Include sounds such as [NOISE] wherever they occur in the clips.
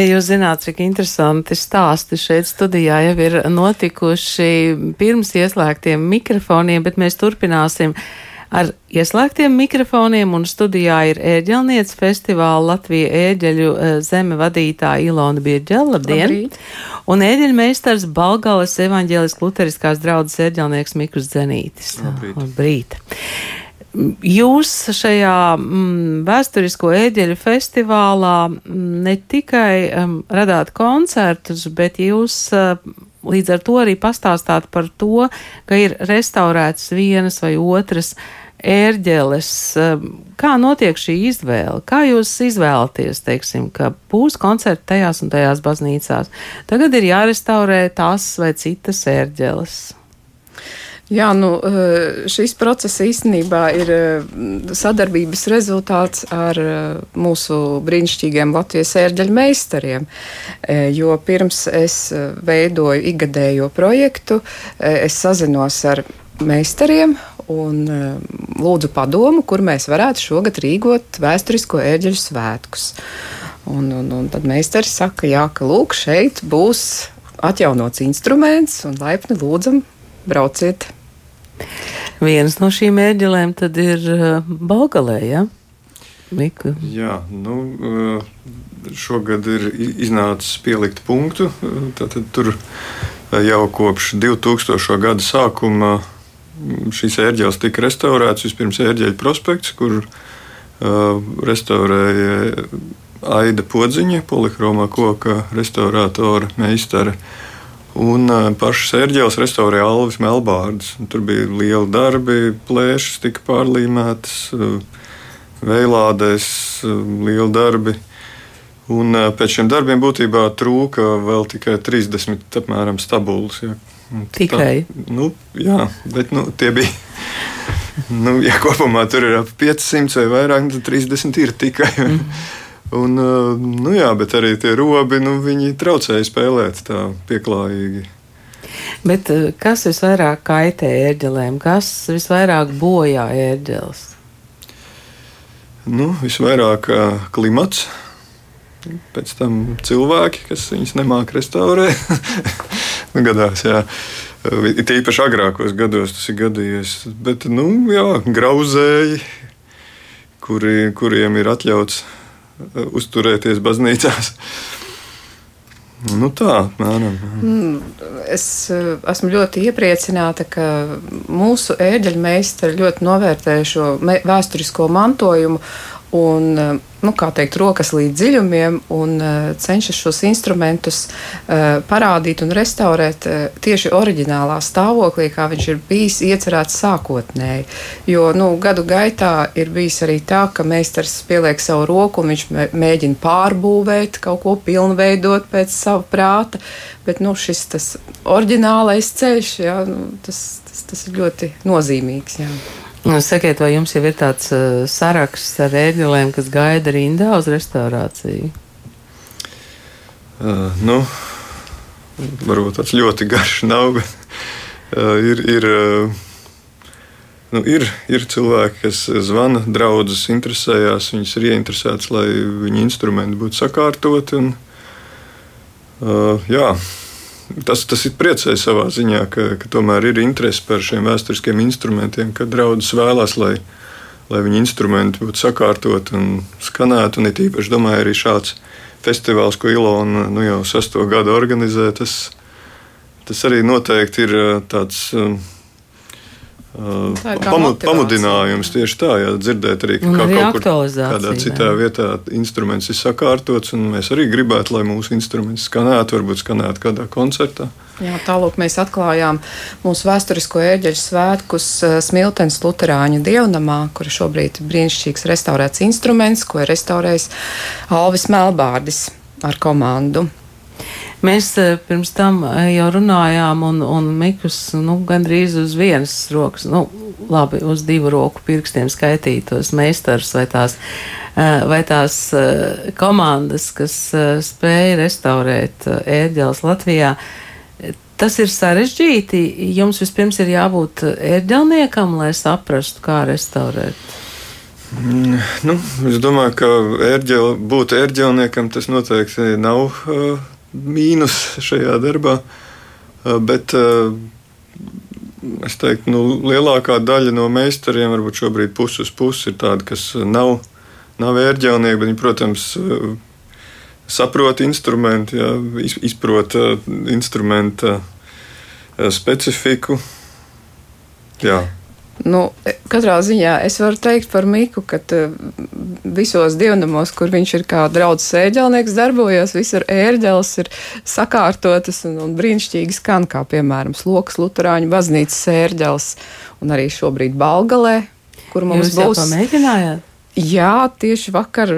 Ja jūs zināt, cik interesanti stāsti šeit studijā jau ir notikuši pirms ieslēgtiem mikrofoniem, bet mēs turpināsim ar ieslēgtiem mikrofoniem, un studijā ir ēģelniec festivāla Latvija ēģeļu eh, zeme vadītāja Ilona Birģela. Labdien! Labrīt. Un ēģeļmeistars Balgales evaņģēlis Luteriskās draudzes ēģelnieks Mikus Zenītis. Labrīt! Labrīt. Jūs šajā mm, vēsturisko ēģeļu festivālā mm, ne tikai um, radāt koncertus, bet jūs uh, līdz ar to arī pastāstāt par to, ka ir restaurētas vienas vai otras ērģeles. Um, kā notiek šī izvēle? Kā jūs izvēlaties, teiksim, ka būs koncerti tajās un tajās baznīcās? Tagad ir jārestaurē tās vai citas ērģeles. Jā, nu, eh, šis process īstenībā ir eh, sadarbības rezultāts ar eh, mūsu brīnišķīgiem Latvijas ērģeļu meistariem. Jo pirms es veidoju igadējo projektu, es sazinos ar meistariem un lūdzu padomu, kur mēs varētu šogad rīkot vēsturisko ērģeļu svētkus. Un, un, un tad meistars saka, jā, ka lūk, šeit būs atjaunots instruments un laipni lūdzam brauciet Vienas no šīm ērģelēm tad ir uh, Balgalē, ja? Miku. Jā, nu, uh, šogad ir iznācis pielikt punktu. Uh, tātad tur jau kopš 2000. gada sākuma mm, šīs ērģeles tika restaurētas. Vispirms ērģeļa prospekts, kur restaurēja Aida Podziņa, polihromā koka restaurātora meistara. Un pašas ērģeles restaurēja Alvis Melbārds. Tur bija lieli darbi, plēšas tika pārlīmētas, veilādēs lieli darbi. Un pēc šiem darbiem būtībā trūka vēl tikai 30 apmēram stabulas. Ja. Tikai? Tā, nu, jā, bet nu, tie bija. [LAUGHS] nu, ja kopumā tur ir ap 500 vai vairāk, tad 30 ir tikai. Mm. [LAUGHS] Un, eh, nu jā, bet arī tie robi, nu, viņi traucēja spēlēt tā pieklājīgi. Bet eh, kas visvairāk kaitē ērģelēm? Kas visvairāk bojā ērģeles? Nu, visvairāk eh, klimats, pēc tam cilvēki, kas viņus nemāk restaurēt. [LAUGHS] nu, gadās, jā. It īpaši agrākos gados tas ir gadījies. Bet, nu, jā, grauzēji, kuri, kuriem ir atļauts uzturēties baznīcās. Nu tā, mēram. Mm, es eh, esmu ļoti iepriecināta, ka mūsu ēģeļu meistari ļoti novērtē šo vēsturisko mantojumu un eh, nu, teikt, rokas līdz dziļumiem un uh, cenšas šos instrumentus uh, parādīt un restaurēt tieši oriģinālā stāvoklī, kā viņš ir bijis iecerēts sākotnēji. Jo nu, gadu gaitā ir bijis arī tā, ka meistars pieliek savu roku un viņš mēģina pārbūvēt, kaut ko pilnveidot pēc sava prāta, bet nu, šis tas oriģinālais ceļš, jā, nu, tas, tas, tas ir ļoti nozīmīgs. Jā. Nu, sakiet, vai jums jau ir tāds uh, saraksts ar ēģelēm, kas gaida rindā uz restaurāciju? Uh, nu, varbūt tāds ļoti garš nav, bet uh, ir, ir, uh, nu, ir, ir cilvēki, kas zvana, draudzes interesējās, viņas ir ieinteresētas, lai viņu instrumenti būtu sakārtoti. Un, uh, jā, tas, tas ir priecēji savā ziņā, ka, ka tomēr ir interese par šiem vēsturiskiem instrumentiem, ka draudzes vēlās, lai, lai viņu instrumenti būtu sakārtot un skanētu. Un it īpaši domāju, arī šāds festivāls, ko Ilona nu, jau sesto gadu organizē, tas, tas arī noteikti ir tāds. Uh, pamud, pamudinājums tieši tā, jā, dzirdēt arī, ka kā kaut kur kādā citā vietā instruments ir sakārtots, un mēs arī gribētu, lai mūsu instruments skanētu, varbūt skanētu kādā koncertā. Jā, tālāk mēs atklājām mūsu vēsturisko ērģeļu svētkus Smiltenes Lutāņu dievnamā, kur šobrīd ir brīnišķīgs restaurēts instruments, ko ir restaurējis Alvis Melbārdis ar komandu. Mēs eh, pirms tam eh, jau runājām, un, un Mikus nu, gandrīz uz vienas rokas, nu, labi, uz divu roku pirkstiem skaitītos meistarus vai tās, eh, vai tās komandas, kas spēja restaurēt ērģeles Latvijā. Tas ir sarežģīti. Jums vispirms ir jābūt ērģelniekam, lai saprastu, kā restaurēt. Mm, nu, es domāju, ka ērģel, būt ērģelniekam tas noteikti nav uh, mīnus šajā darbā. Uh, bet uh, es teiktu, nu, lielākā daļa no meistariem, varbūt šobrīd pusi uz pusi, ir tādi, kas nav, nav ērģelnieki, bet viņi, protams, uh, saprot instrumentu, ja, izprot instrumenta specifiku. Jā. Nu, katrā ziņā es varu teikt par Miku, ka visos dievnamos, kur viņš ir kā draugs ērģelnieks, darbojas, visur ērģeles ir sakārtotas un, un brīnišķīgi skan, kā piemēram Slokas Lutāņu baznīcas ērģeles un arī šobrīd Balgalē, kur mums Jūs būs. Jūs pamēģinājāt? Jā, tieši vakar,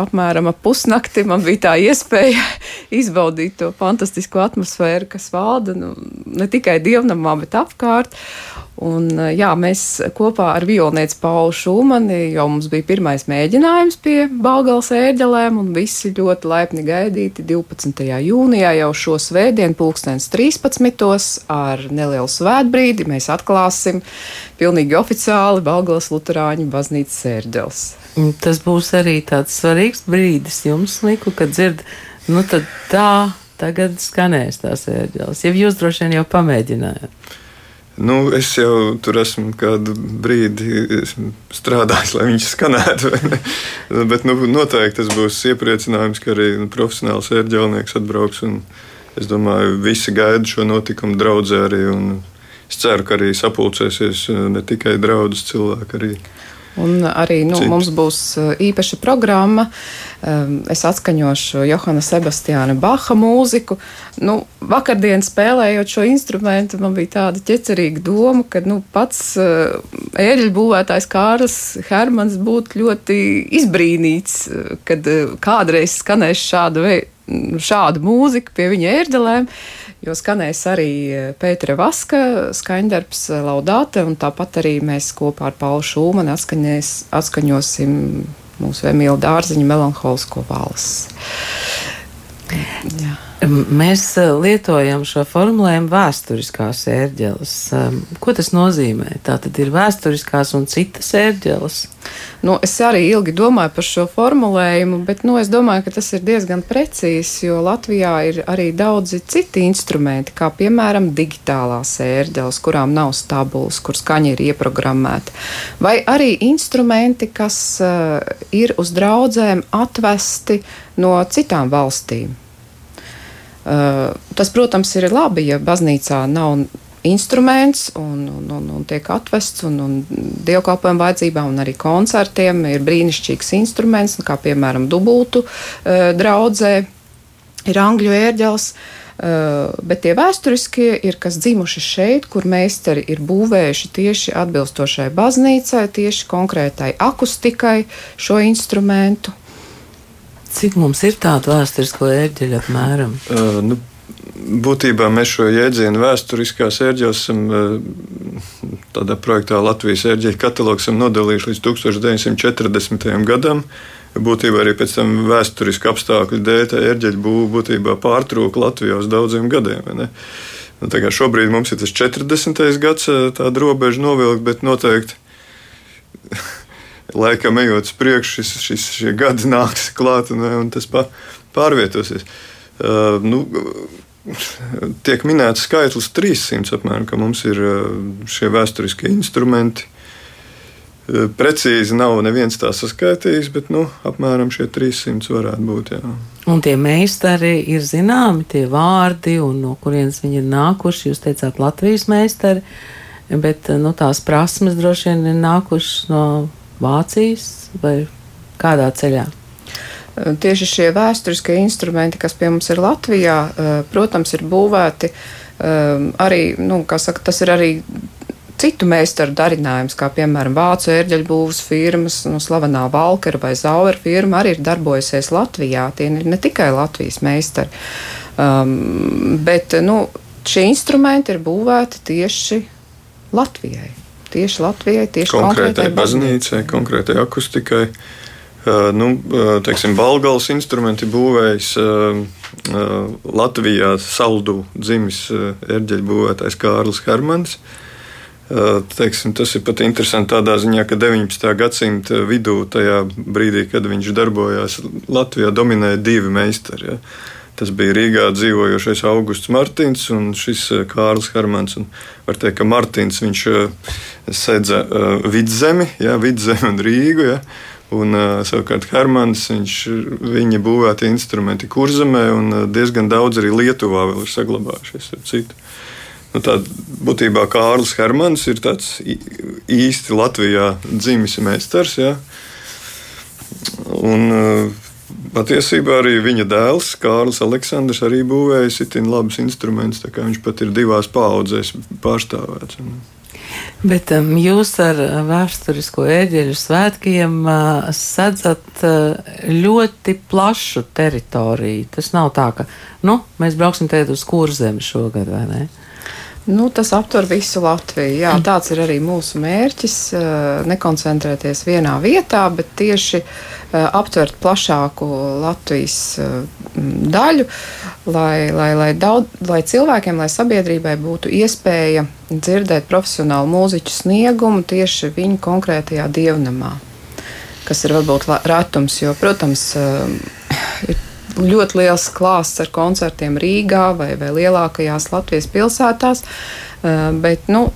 apmēram ap pusnakti, man bija tā iespēja [LAUGHS] izbaudīt to fantastisko atmosfēru, kas valda nu, ne tikai dievnamā, bet apkārt. Un, jā, mēs kopā ar violnieci Paulu Šūmani jau mums bija pirmais mēģinājums pie Balgales ērģelēm, un visi ļoti laipni gaidīti 12. jūnijā jau šo svētdienu pulkstens 13. ar nelielu svētbrīdi mēs atklāsim pilnīgi oficiāli Balgales Luterāņu baznīcas ērģeles. Tas būs arī tāds svarīgs brīdis jums, Liku, kad dzird, nu tad tā, tagad skanēs tās ērģeles, ja jūs droši vien jau pamēģinājāt. Nu, es jau tur esmu kādu brīdi strādājis, lai viņš skanētu. [LAUGHS] Bet nu, noteikti tas būs iepriecinājums, ka arī profesionāls ērģelnieks atbrauks. Es domāju, visi gaida šo notikumu draudzē arī. Es ceru, ka arī sapulcēsies ne tikai draudzes cilvēki, arī Un arī nu, Cits. mums būs uh, īpaša programma. Um, es atskaņošu Johana Sebastiāna Baha mūziku. Nu, vakardien spēlējot šo instrumentu, man bija tāda ķecerīga doma, ka nu, pats uh, ēļu būvētājs Kārlis Hermans būtu ļoti izbrīnīts, uh, kad kādreiz skanēs šādu, šādu mūziku pie viņa ērdelēm jo skanēs arī e, Pētera Vaska skaņdarbs e, Laudāte, un tāpat arī mēs kopā ar Paulu Šūmanu atskaņosim mūsu Emīlu Dārziņu melanholisko valsts. Jā. Mēs e, lietojam šo formulējumu vēsturiskās ērģeles. Ko tas nozīmē? Tā tad ir vēsturiskās un citas ērģeles. Nu, es arī ilgi domāju par šo formulējumu, bet nu, es domāju, ka tas ir diezgan precīzs, jo Latvijā ir arī daudzi citi instrumenti, kā piemēram digitālās ērģeles, kurām nav stabulas, kur skaņa ir ieprogrammēta, vai arī instrumenti, kas uh, ir uz draudzēm atvesti no citām valstīm. Uh, tas, protams, ir labi, ja baznīcā nav instruments un, un, un, un tiek atvests un, un dievkalpojumu vajadzībām un arī koncertiem ir brīnišķīgs instruments, kā piemēram dubultu uh, draudzē ir angļu ērģels. Uh, bet tie vēsturiskie ir kas dzimuši šeit, kur meistari ir būvējuši tieši atbilstošai baznīcai, tieši konkrētai akustikai šo instrumentu. Cik mums ir tādu vēsturisko ērģeļu apmēram? Uh, nu, būtībā mēs šo jēdzienu vēsturiskās ērģeles esam eh, tādā projektā Latvijas ērģeļu katalogs nodalījuši līdz 1940. gadam. Būtībā arī pēc tam vēsturiski apstākļu dēļ tā ērģeļu būvniecība būtībā pārtrūka Latvijā uz daudziem gadiem. Nu, šobrīd mums ir tas 40. gads, eh, tāda robeža novilkt, bet noteikti laikam ejot uz priekšu, šis, šis, šie gadi nāks klāt un, un tas pārvietosies. Uh, nu, tiek minēts skaitlis 300, apmēram, ka mums ir eh, šie vēsturiskie instrumenti. Eh, precīzi nav neviens tā saskaitījis, bet nu, apmēram šie 300 varētu būt. Jā. Un tie meistari ir zināmi, tie vārdi, un no kurienes viņi ir nākuši. Jūs teicāt, Latvijas meistari, bet nu, tās prasmes droši vien ir nākušas no Vācijas vai kādā ceļā. Tieši šie vēsturiskie instrumenti, kas pie mums ir Latvijā, protams, ir būvēti arī, nu, kā saka, tas ir arī citu meistaru darinājums, kā piemēram Vācu ērģeļu būvs firmas, nu, slavenā Valkera vai Zauer firma arī ir darbojusies Latvijā. Tie ir ne tikai Latvijas meistari, um, bet, nu, šie instrumenti ir būvēti tieši Latvijai. Tieši Latvijai, tieši konkrētai baznīcai, konkrētai akustikai. Uh, Nu, teiksim, Balgāles instrumenti būvējis Latvijā saldu dzimis erģeļu būvētājs Kārlis Hermans. Teiksim, tas ir pat interesanti tādā ziņā, ka 19. gadsimta vidū, tajā brīdī, kad viņš darbojās Latvijā, dominēja divi meistari. Ja. Tas bija Rīgā dzīvojošais Augusts Martins un šis Kārls Hermans. Un var teikt, ka Martins viņš sedza vidzemi, ja, vidzemi un Rīgu. Ja. Un, savukārt Hermans, viņš, viņa būvēti instrumenti kurzemē, un diezgan daudz arī Lietuvā vēl ir saglabājušies. Nu, tā būtībā Kārlis Hermans ir tāds īsti Latvijā dzimis meistars. Ja? Un, uh, Patiesībā arī viņa dēls, Kārlis Aleksandrs, arī būvējis itin labus instrumentus. Viņš pat ir divās paudzēs pārstāvēts. Bet um, jūs ar vēsturisko ēģeļu svētkiem uh, sadzat uh, ļoti plašu teritoriju. Tas nav tā, ka nu, mēs brauksim te uz kurzemi šogad, vai ne? Nu, tas aptver visu Latviju. Jā, tāds ir arī mūsu mērķis. Nekoncentrēties vienā vietā, bet tieši aptvert plašāku Latvijas daļu, lai, lai, lai, daudz, lai cilvēkiem, lai sabiedrībai būtu iespēja dzirdēt profesionālu mūziķu sniegumu tieši viņu konkrētajā dievnamā. Kas ir varbūt retums, jo, protams, ļoti liels klāsts ar koncertiem Rīgā vai, vai lielākajās Latvijas pilsētās. Eh, bet, nu,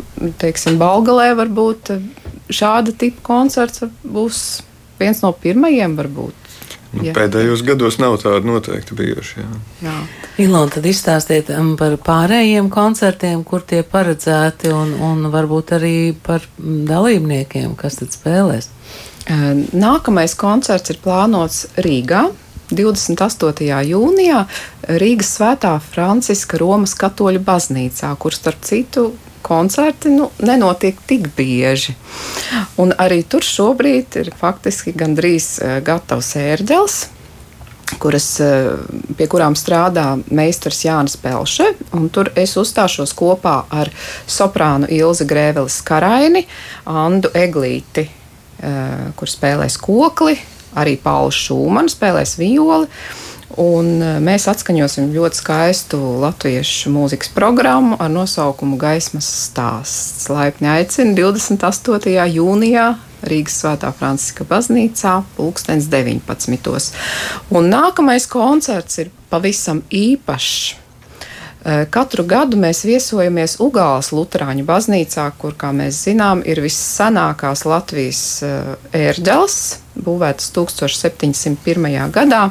teiksim, Balgalē varbūt šāda tipa koncerts būs viens no pirmajiem. Varbūt. Nu, jā. Pēdējos gados nav tāda noteikti bijuši. Jā. Jā. Ilona, tad izstāstiet um, par pārējiem koncertiem, kur tie paredzēti, un, un varbūt arī par dalībniekiem, kas tad spēlēs. Eh, nākamais koncerts ir plānots Rīgā 28. jūnijā Rīgas Svētā Franciska Romas katoļu baznīcā, kur starp citu koncerti nu, nenotiek tik bieži. Un arī tur šobrīd ir faktiski gandrīz e, gatavs ērģels. Kuras, e, pie kurām strādā meistars Jānis Pelše. Tur es uzstāšos kopā ar soprānu Ilzi Grēvelis Karaini, Andu Eglīti, e, kur spēlēs kokli, arī Pauls Šūmans spēlēs violi. Un e, mēs atskaņosim ļoti skaistu latviešu mūzikas programmu ar nosaukumu Gaismas stāsts. Laipni aicinu 28. jūnijā Rīgas Svētā Franciska baznīcā, pulkstens 19. Un nākamais koncerts ir pavisam īpašs. Eh, katru gadu mēs viesojamies Ugāles Lutāņu baznīcā, kur, kā mēs zinām, ir vissenākās Latvijas eh, ērģeles, būvētas 1701. gadā.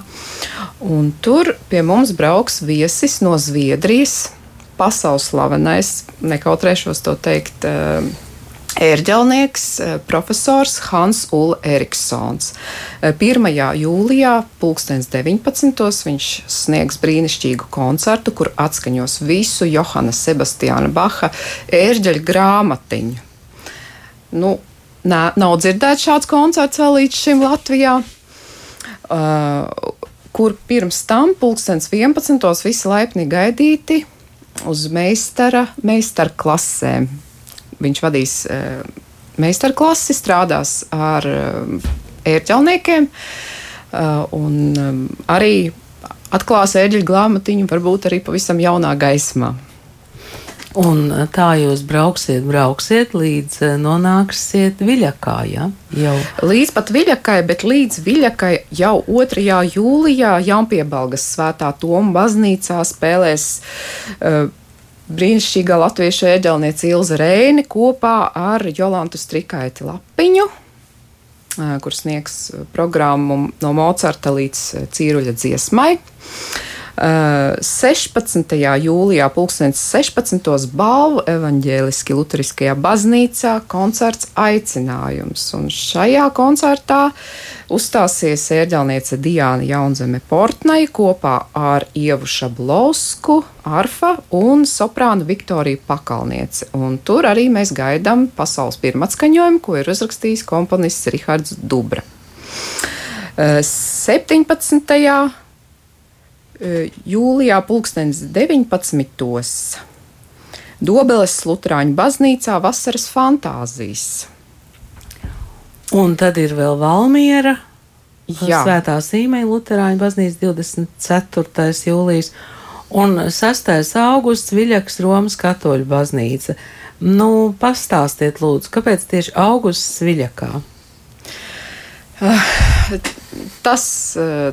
Un tur pie mums brauks viesis no Zviedrijas, pasaules slavenais, nekautrēšos to teikt eh, ērģelnieks, eh, profesors Hans Ulla Eriksons. 1. Eh, jūlijā, 2019. viņš sniegs brīnišķīgu koncertu, kur atskaņos visu Johana Sebastiāna Baha ērģeļu grāmatiņu. Nu, nā, nav dzirdēts šāds koncerts vēl līdz šim Latvijā. Uh, kur pirms tam, pulkstenis 11. visi laipni gaidīti uz meistara, meistara klasēm viņš vadīs eh, meistarklasi, strādās ar eh, ērģelniekiem eh, un arī atklās ērģeļu grāmatiņu, varbūt arī pavisam jaunā gaismā. Un tā jūs brauksiet, brauksiet līdz nonāksiet Viļakā. Ja? Jau. Līdz pat Viļakai, bet līdz Viļakai jau 2. jūlijā Jaunpiebalgas svētā Toma baznīcā spēlēs uh, brīnišķīgā latviešu ēģelniece Ilza Reini kopā ar Jolantu Strikaiti Lapiņu, kur sniegs programmu no Mocarta līdz Cīruļa dziesmai. 16. jūlijā, 2016. balvu evaņģēliski Lutheriskajā baznīcā koncerts aicinājums. Un šajā koncertā uzstāsies ērģelniece Diāna Jaunzeme Portnai kopā ar Ievu Šablovsku, arfa un soprānu Viktoriju Pakalnieci. Un tur arī mēs gaidām pasaules pirmatskaņojumu, ko ir uzrakstījis komponists Rihards Dubra. 17 jūlijā pulkstenis 19. Dobeles Lutāņu baznīcā vasaras fantāzijas. Un tad ir vēl Valmiera, Jā. Svētā zīmē Lutāņu baznīca 24. jūlijas un 6. augusts Viļaks Romas katoļu baznīca. Nu, pastāstiet, lūdzu, kāpēc tieši augusts Viļakā? Tas,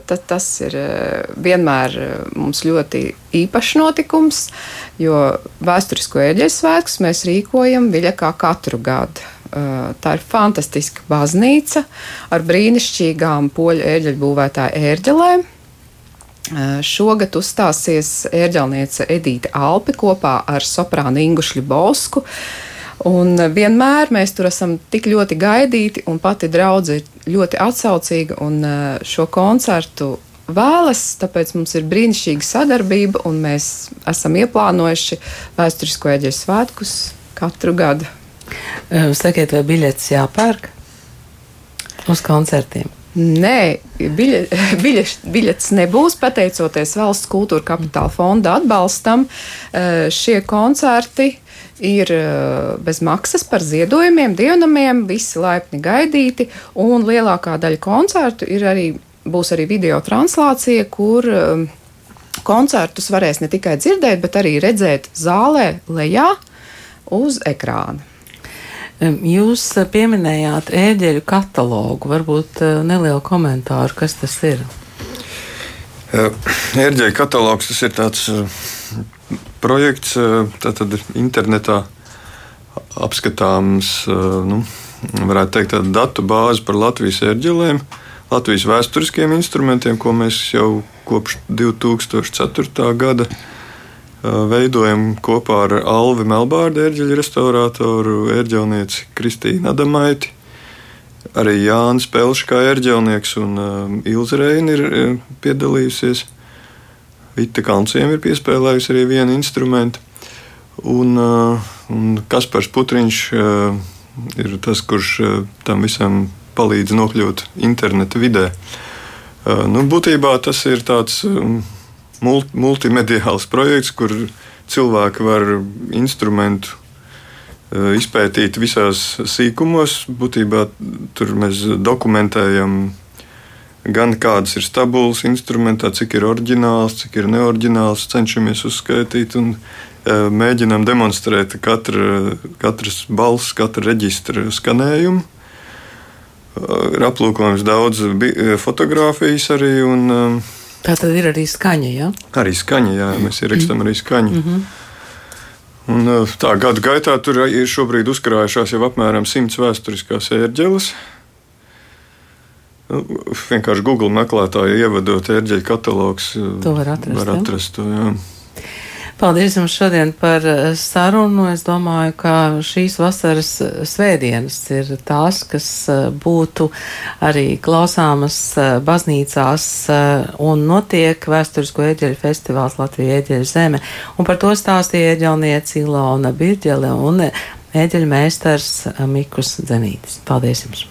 tas, tas ir vienmēr mums ļoti īpašs notikums, jo vēsturisko eļļas svētkus mēs rīkojam Viļakā katru gadu. Tā ir fantastiska baznīca ar brīnišķīgām poļu ērģeļu būvētāju ērģelēm. Šogad uzstāsies ērģelniece Edīte Alpi kopā ar soprānu Ingušļu Bosku. Un vienmēr mēs tur esam tik ļoti gaidīti, un pati draudzene ir ļoti atsaucīga un šo koncertu vēlas. Tāpēc mums ir brīnišķīga sadarbība, un mēs esam ieplānojuši vēsturisko eģeļu svētkus katru gadu. Sakiet, vai biļetes jāpērk uz koncertiem? Nē, biļe, [LAUGHS] biļeš, biļetes nebūs pateicoties valsts kultūra kapitāla fonda atbalstam. Šie koncerti ir bez maksas par ziedojumiem, dievnamiem, visi laipni gaidīti, un lielākā daļa koncertu ir arī, būs arī video translācija, kur koncertus varēs ne tikai dzirdēt, bet arī redzēt zālē lejā uz ekrāna. Jūs eh, pieminējāt ēģeļu katalogu. Varbūt eh, nelielu komentāru, kas tas ir. Ērģeļu katalogs tas ir tāds projekts, tātad internetā apskatāms, nu, varētu teikt, tāda datu bāze par Latvijas ērģelēm, Latvijas vēsturiskiem instrumentiem, ko mēs jau kopš 2004. gada veidojam kopā ar Alvi Melbārdu, ērģeļu restaurātoru, ērģelnieci Kristīnu Adamaiti. Arī Jānis Pelšs, kā ērģelnieks, un Ilza Reina ir piedalījusies. Vita Kalnciem ir piespēlējusi arī vienu instrumentu. Un, un Kaspars Putriņš ir tas, kurš tam visam palīdz nokļūt interneta vidē. Nu, būtībā tas ir tāds. Multimediāls projekts, kur cilvēki var instrumentu e, izpētīt visās sīkumos. Būtībā tur mēs dokumentējam gan kādas ir stabulas instrumentā, cik ir oriģināls, cik ir neoriģināls, cenšamies uzskaitīt un e, mēģinām demonstrēt katra, katras balss, katra reģistra skanējumu. Ir aplūkojams daudz fotografijas arī. Un, Tā tad ir arī skaņa. Ja? Arī skaņa, jā, mēs ierakstam arī skaņu. Mm -hmm. Un, tā gada gaitā tur ir šobrīd uzkrājušās jau apmēram simts vēsturiskās ērģeles. Nu, vienkārši Google meklētāja ievadot ērģeļu katalogus. To var atrast. Var atrast to, jā. Paldies jums šodien par eh, sarunu. Es domāju, ka šīs vasaras eh, svētdienas ir tās, kas eh, būtu arī klausāmas baznīcās un notiek vēsturisko eģeļu festivāls Latvija eģeļu zeme. Un par to stāstīja eģelniece Ilona Birģele un eģeļu meistars Mikus Zenītis. Paldies jums!